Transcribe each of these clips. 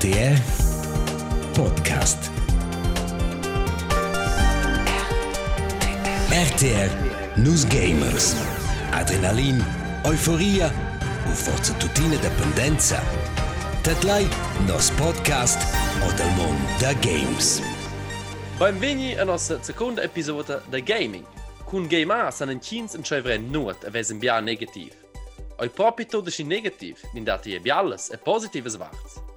RTR Podcast. RTR Nus Gamers. Adrenalin, Euphoria und forza tutina dependenza. Tatlai nos podcast o del mond da games. Benveni a nostra seconda episoda da Gaming. Con Game A san en chins en chevren nuot a vesen negativ. Oi propi todes in negativ, min dati e bialles e positives warts.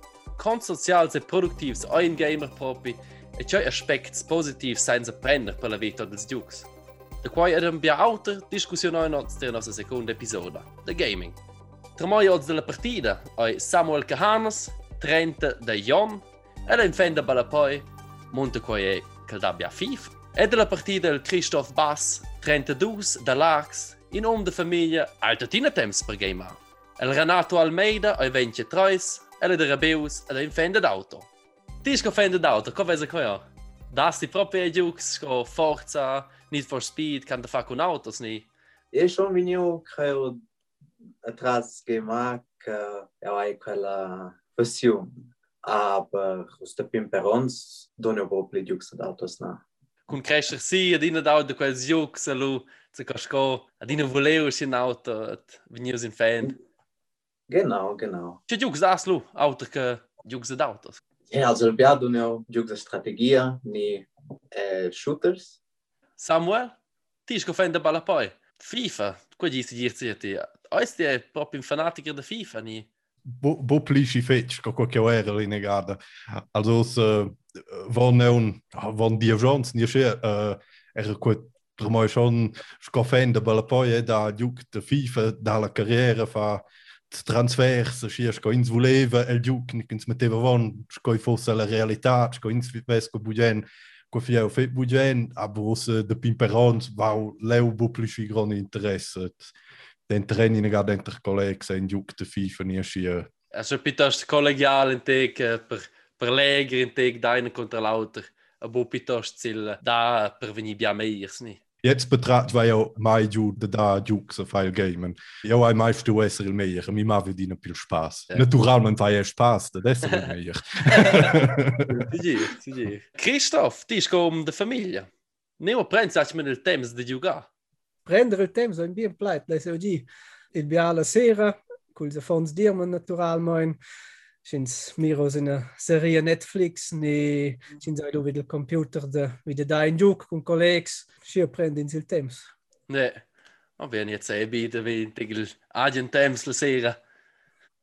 Cons socials e productivs oi in gamer propi e cioi aspects positivs sein se prender per la vita dels giugs. Da quai edem bia auter discussion oi nots der nostra seconda episoda, da Gaming. Tramoi odds della partida oi Samuel Cahanas, Trenta da Jon, e la infenda balapoi, monte quai e caldabbia FIFA. E della partida il Christoph Bass, 32 da Larks, in om de famiglia Altatina Temps per Game A. El Renato Almeida oi 23, ela da rabeus, ela infende d'auto. Ti sco fende d'auto, co vese queo? Das ti proprio jux sco forza, need for speed, can da fa con autos ni? E schon vinio creo atrás que marca, eu ai quella passione. Aber os tapim perons, donio bo pli jux ad autos na. Kun crescer si, ad ina d'auto quels jux, alu, se casco, ad ina voleu sin auto, at vinius in fende. Genau, genau. Che giugs aslu auter che giugs ad autos. Ja, also wir haben nur giugs Strategie, estratégia, eh, äh, shooters. Samuel, ti sco fende balla poi. FIFA, qua gli si dirci ti. Oisti è proprio un fanatico FIFA ni. Bo, bo plisci fetch co co che era lì negada. Also se äh, von neun von die Jans ni sche eh äh, er quet Drmoi schon scofende balla poi eh, da giug de FIFA dalla carriera fa transfers si ko ins voleva el juk ins metteva van sco fosse la realtà sco ins vesco bugen ko fi fe bugen a bros de pimperons va leu bo plisci gran interesse. den training ga dentro collegs en juk de FIFA nie schi Also piuttosto collegiale in teg eh, per, per legre in teg deine contra l'auter. A bo piuttosto zil da per venir bia meiers ni. jetzt betrat war jo mai du de da Duke se feil gamen. Jo ei meif du wessel méier. Mi ma wie Dine pil spaß. Ja. naturalment war je spaß de méier. Christoph Dich kom de Familie. Neo prent men il Thames de Juga Prendre Thames en Bier pleit lei di Et be aller sere kul se fons Dirmen naturalmoin. Schins Miros in der Serie Netflix ne sind do vid il computer de vid da in juk con collegs si prend in sil temps. Ne. Ma ben jetzt e bide vi tegel agent temps la sera.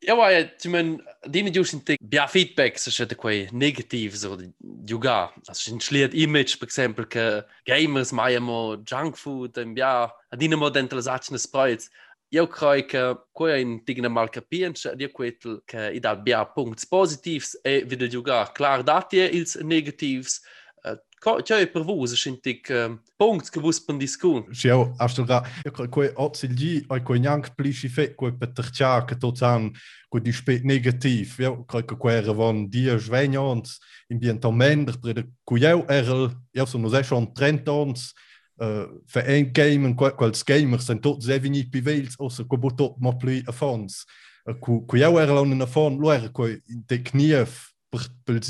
Ja, wa ja, men dine gius in teg bia feedback se schete quei negativ so de giugar. Also in schliert image exempel che gamers mai mo junk food en bia adine mo dentro las acne sprites. Io croi che quei in tigna mal capienza di quetel che i dal bia punts positivs e vide giugar klar dati ils negatives. C'è per vus in tig punts che vus pen discun. Sjou astra koe otsil di oi koe jank plisci fe koe petercha que tot an koe di spet negativ. Ja, koe koe quere van dia svenions in bien tomender pre de koe erel ja so nos schon trentons Eh, uh, für ein Game quels gamers zijn tot zeven niet pivels os ko bot ma maar a fans. Ku jou er an a fan loer ko in de knief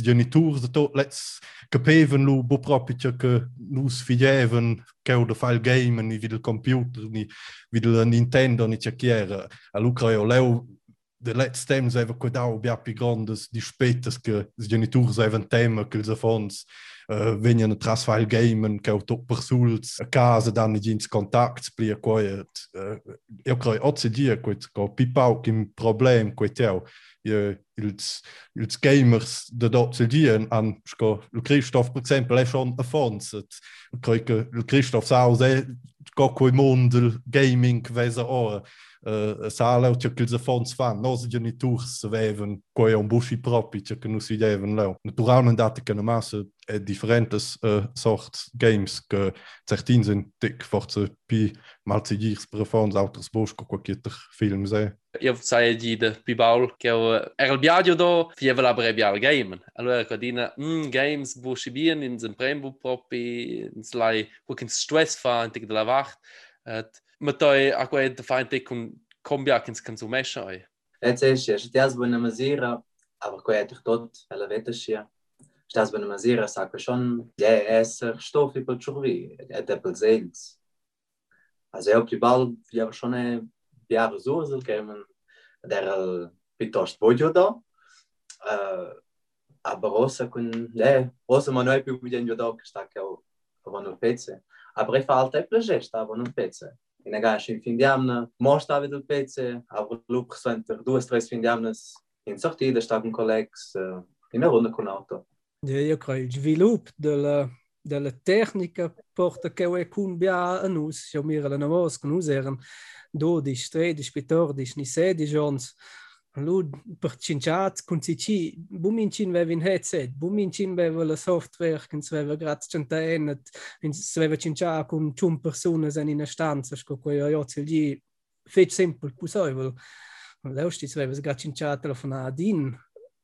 genitor de tot lets gepeven lo boprapitje ke loes fijeven ke de file game en wie de computer ni wie de Nintendo ni tjekere. a lo kra leu de letzte Time einfach cuidado bia pi dat de que os genitors evan tema que eles afons uh, venham a trasfile gamen que é o a casa dan gins contacts plia coet je eu pipau que problem coet eu gamers de dotse dia an Christoph por exemplo schon afons Christoph qualche mondel gaming vesa ora uh, eh, sala che che ze fonds fan. Um nos genitors veven quei un bushi propi che nu si deven leu naturalmente date che na massa differentes uh, sort games que certin sind dik for ze pi mal ze dirs prefons autos bosch ko kitter film se Io sai di de Pibaul che era il viaggio do fieva la breve game. Allora codina mm, games bu si bien in sem prembu propi in slai wo kin stress fa in de la wacht. Et ma toi a quei de fa te con combia kin kan so mesha oi. Jetzt ist es, das wo na masera aber quei è tot alla veta estás bem mazira, saca schon, é essa restof e pode chover, até pelos eles. אז היום קיבלנו יער שונה ביער זורזל, כי הם דרל פיתושט בודיו דו. Aber Rosa kun, ne, Rosa ma noi più bien io doc sta che avon un pezze. Aber e falta e plage sta avon un pezze. In agash in fin diamna, A sta vid un pezze, aber lu presenter du stres fin diamnas in sortida sta un e in a com o auto. Il sviluppo della, della tecnica porta che con bia a noi, siamo mir la novos con noi erano 12, 13, 14, ni 16 anni. Allora, per cinciat, con si bumincin veva in headset, bumincin veva la software, che si veva grazie centenet, si veva cinciat con ciun persone in una stanza, sco quei aiozzi lì, fece sempre possibile. Allora, si veva grazie cinciat telefonat in,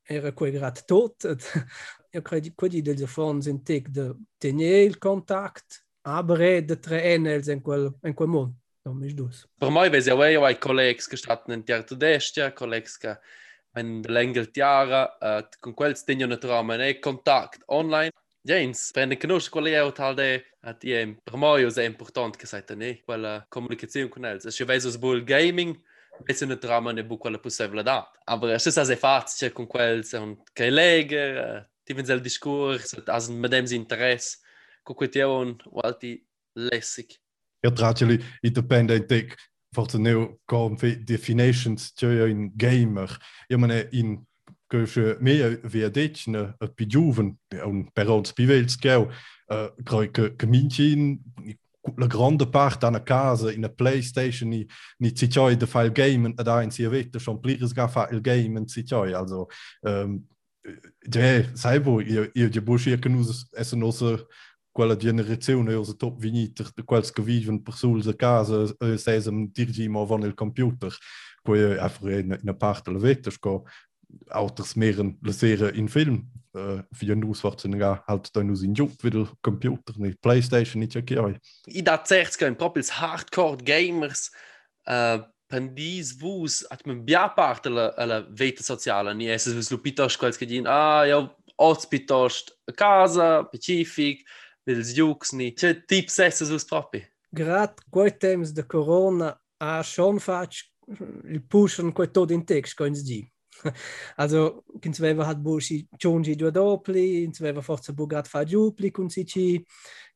era quei grat tot. Io credo che degli fonds in tic de tenere il contact, aber de tre enels in quel, in quel mondo. Non mi dus. Per moi vesi away ai collegs che stanno in terra destia, collegs che in längre tiara, uh, con quels tengono naturalmente contact online. James, prende conosce qual è tal de at ie per moi è importante che sai ne quella comunicazione con els. Se vesi sul gaming, vezi naturalmente bu quella possibilità. Aber es ist also facile con quels un che lega, ti vens il discorso, as mit dem interesse, con quel tion, walti lässig. Ja, tračili i depende tek forse neu kom fi definitions tjoja in gamer. Ja mane in goše me via dečne a pijuven un per ons pivels geu kroi ke keminchin la grande part ana casa in a PlayStation ni ni zitjoi de file game ad ein si vete schon plires ga fa il game en zitjoi also um, ja, sai bo io io je bushi che nus essen osa quella generazione osa top viniter de quels che viven per sul a casa sesam dirgi mo van il computer poi einfach in, in a parte la vete sco autors meren lasere in film uh, fir war halt da nus in Job wie Computer nicht Playstation nicht okay. I dat zegt en propels hardcore gamers uh, pendis vus at men biapart alla veta sociala ni es vus lupitosh quels che din ah ja ospitost a casa specific vils jux ni che tip ses vus propi Grat quei temps de corona a schon fac il pushen quei tot in text coins di Also insveva hat bushi chonji due dopli, insveva forza bugat fa dupli con si ci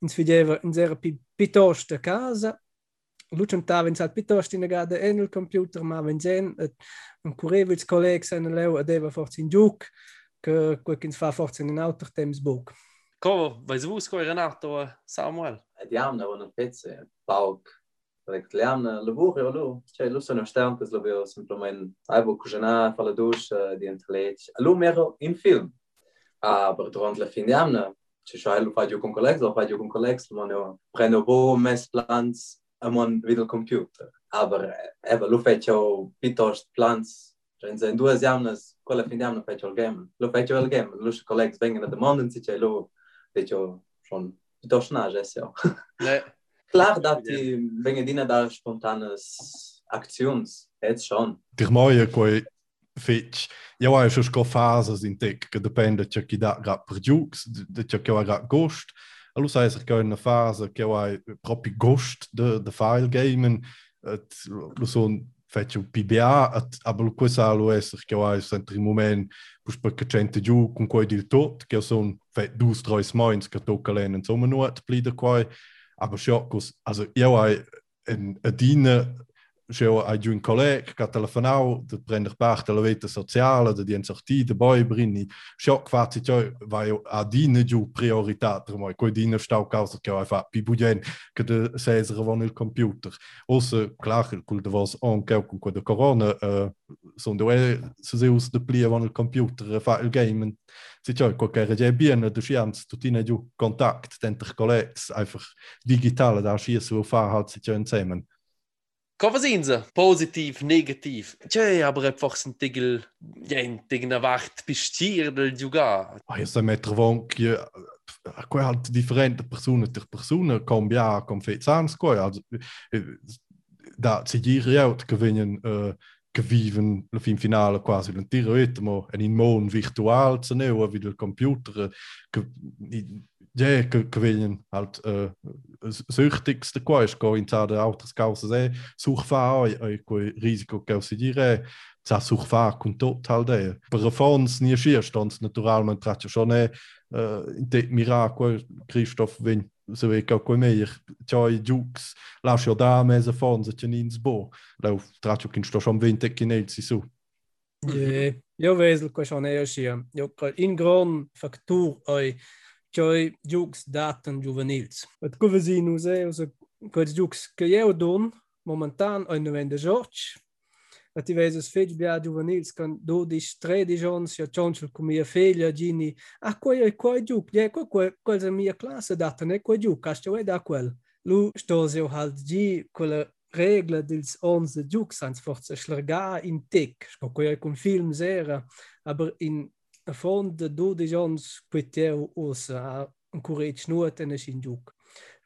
insvideva in zera pi pitosta casa. Lucian tava in sal pitosta in gada en il computer ma wenn zen un curevils colleg sen leu adeva forza in giuc che quel che fa forza in auto temps book. Come, vai vus co Renato Samuel? Diam na una pezze, pauk Like, Liana, Laburri, Alu, Che, Lusso no Sternkes, Labio, simplesmente, Aibo, Cujana, Faladus, Diente Leite, Alu, Mero, in film. Aber durante la fin de amna, Che, Shail, Fadio com Colex, ou Fadio com Colex, Mano, Prenovo, Mes Plans, Amon, Vidal Computer. Aber, Eva, Lu, Fecho, Pitos, Plans, Gente, em duas amnas, quella fin de amna, Fecho, el game. Lu, Fecho, el game, Lus, Colex, vengan a demanda, Che, Lu, Fecho, schon, Pitos, Nage, Esse, ó. Klar, dat die wenn die da spontanes Aktions jetzt schon. Dich moia quei fetch. Ja, hai schon sco fases in tec che depende ciò chi da gra per giux, de ciò che ha gost. Allo sai se che una fase che hai proprio gost de de file gaming, lo son fetch un PBA, aber lo quesa lo esser che hai sempre il moment pus per che cente giù con quei dil tot, che son fet dus trois moins che tocca len insomma nuot plida quai aber Schokos also eu ai en adina eu ai giù un colleg che telefonau de prender part della vita sociale de dien sorti de boy brini Schock fazit jo vai adina giù priorità tra moi coi dina stau causa che fa che de seser von il computer. Also klar cul de was on che quo de corona uh, son de se de il computer fa il game. Si ciò qualche rege bien de scienz tutina giù kontakt denter collegs einfach digitale da schies wo fa hat si Kova sind sie? Positiv, negativ. Tja, aber einfach sind Tigel, ja, in Tigel Wacht bestiert, del Juga. Ah, io sto mettere vonchi, quei halt differente persone per persone, cambia, con fezzans, quei, also, da si giri out, che vengono, uh, che vivono la fin finale quasi un tiro etmo in un mondo virtual se ne o video il computer ja vegliano halt uh, süchtigste qua ist go in de altres causas è suchfa e quel risiko che si dire sa suchfa con tot halt è per fons nie schier stand naturalmente tratto schon uh, in te miracolo Christoph wenn so e ka ko meir tjai jux las jo da me a fon se nins bo la tra kin sto am 20 kin si so Jo wesel ko an eier Jo in Gron Faktur oi tgei jugs daten juvenils. Et covesin nous eus quels jugs que jeu don momentan ein novende George, et i veses fetg bia juvenils can do dis tre di jons ja tjonchel cum mia figlia gini. A quei e quei jug, ja quei quei quels a mia classe daten e quei jug, as tgei da quel. Lu stos eu halt gi quella regla dels onze jugs ans forza schlerga in tek, sco quei cum films era, aber in fonda dudi ons quiteu us a encourage nuot en in giuc.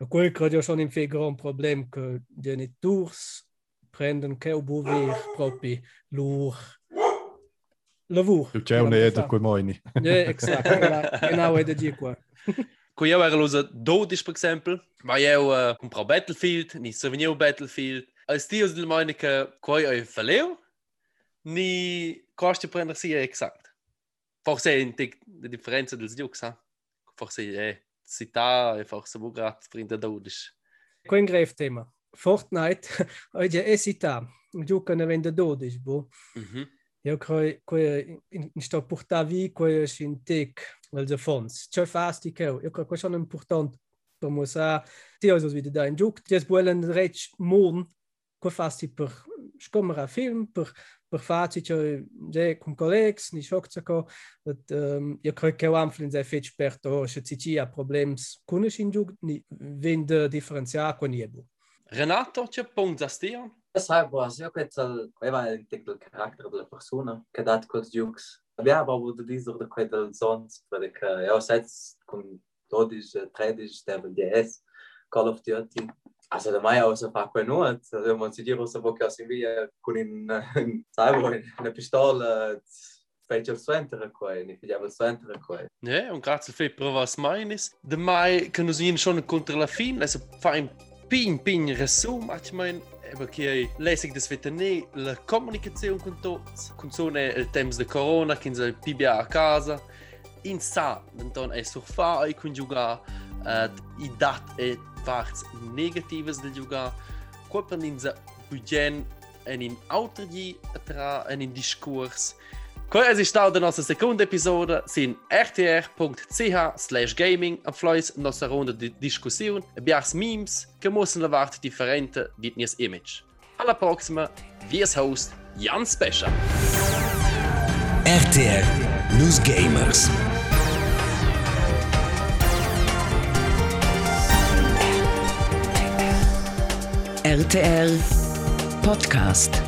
E quel cred io schon in fe gran problem che genitors prenden cheu buver propi lur lavur. Tu c'è un edo coi moini. Ja, exakt. Genau edo di qua. Kui eu era losa dodis, per exempel, ma eu uh, paar Battlefield, ni souvenir Battlefield. Als tios del moini je quai eu faleu, ni costa prender sia exakt. Forse in tic de differenza dels giucs, ha? Forse è città e forse bu grat prender 12. Quel un grave tema. Fortnite oggi è città, giocano vende 12, boh. Mhm. Io credo che in sto che in tech wel de fonds. C'è fasti che io credo che sono importante per mo sa ti osos wieder da in giuc, ti buelen rech mon che fasti per scomera film per per faci che de con collegs ni schock zu ko dat um, io credo che am flin sei fetch per to se ci ha problems con in giuc ni vende differenziare con niebo. Renato, c'è punto da stia? Sai, boas, eu que tal, eu vai ter o caráter da persona, que dá com os jukes. Abia aber wo du dieser der quei del weil ich ja seit com todos trades der DS Call of Duty. Also der Meier aus fa no man si Dir po vi kun in ne pistole Sventere Sventere Ne un grazie fe provas mainis. De mai kan sin schon kontra la fin fa in pin pin resum at mein perché eh, lesig des vetene la comunicazione con tots con sone eh, il temps de corona che il pba a casa. In sa denton è surfa e congiuga uh, eh, i dat e parts negatives del giocare, qua per ninza bugen en in autorgi tra en in discours. Qua es ist der nostra seconda episode sin rtr.ch slash gaming am fleis nostra ronda di discussion e biars memes che mussen la vart differente dit nies image. Alla proxima, vies host Jan Special. RTR News Gamers. RTR Podcast.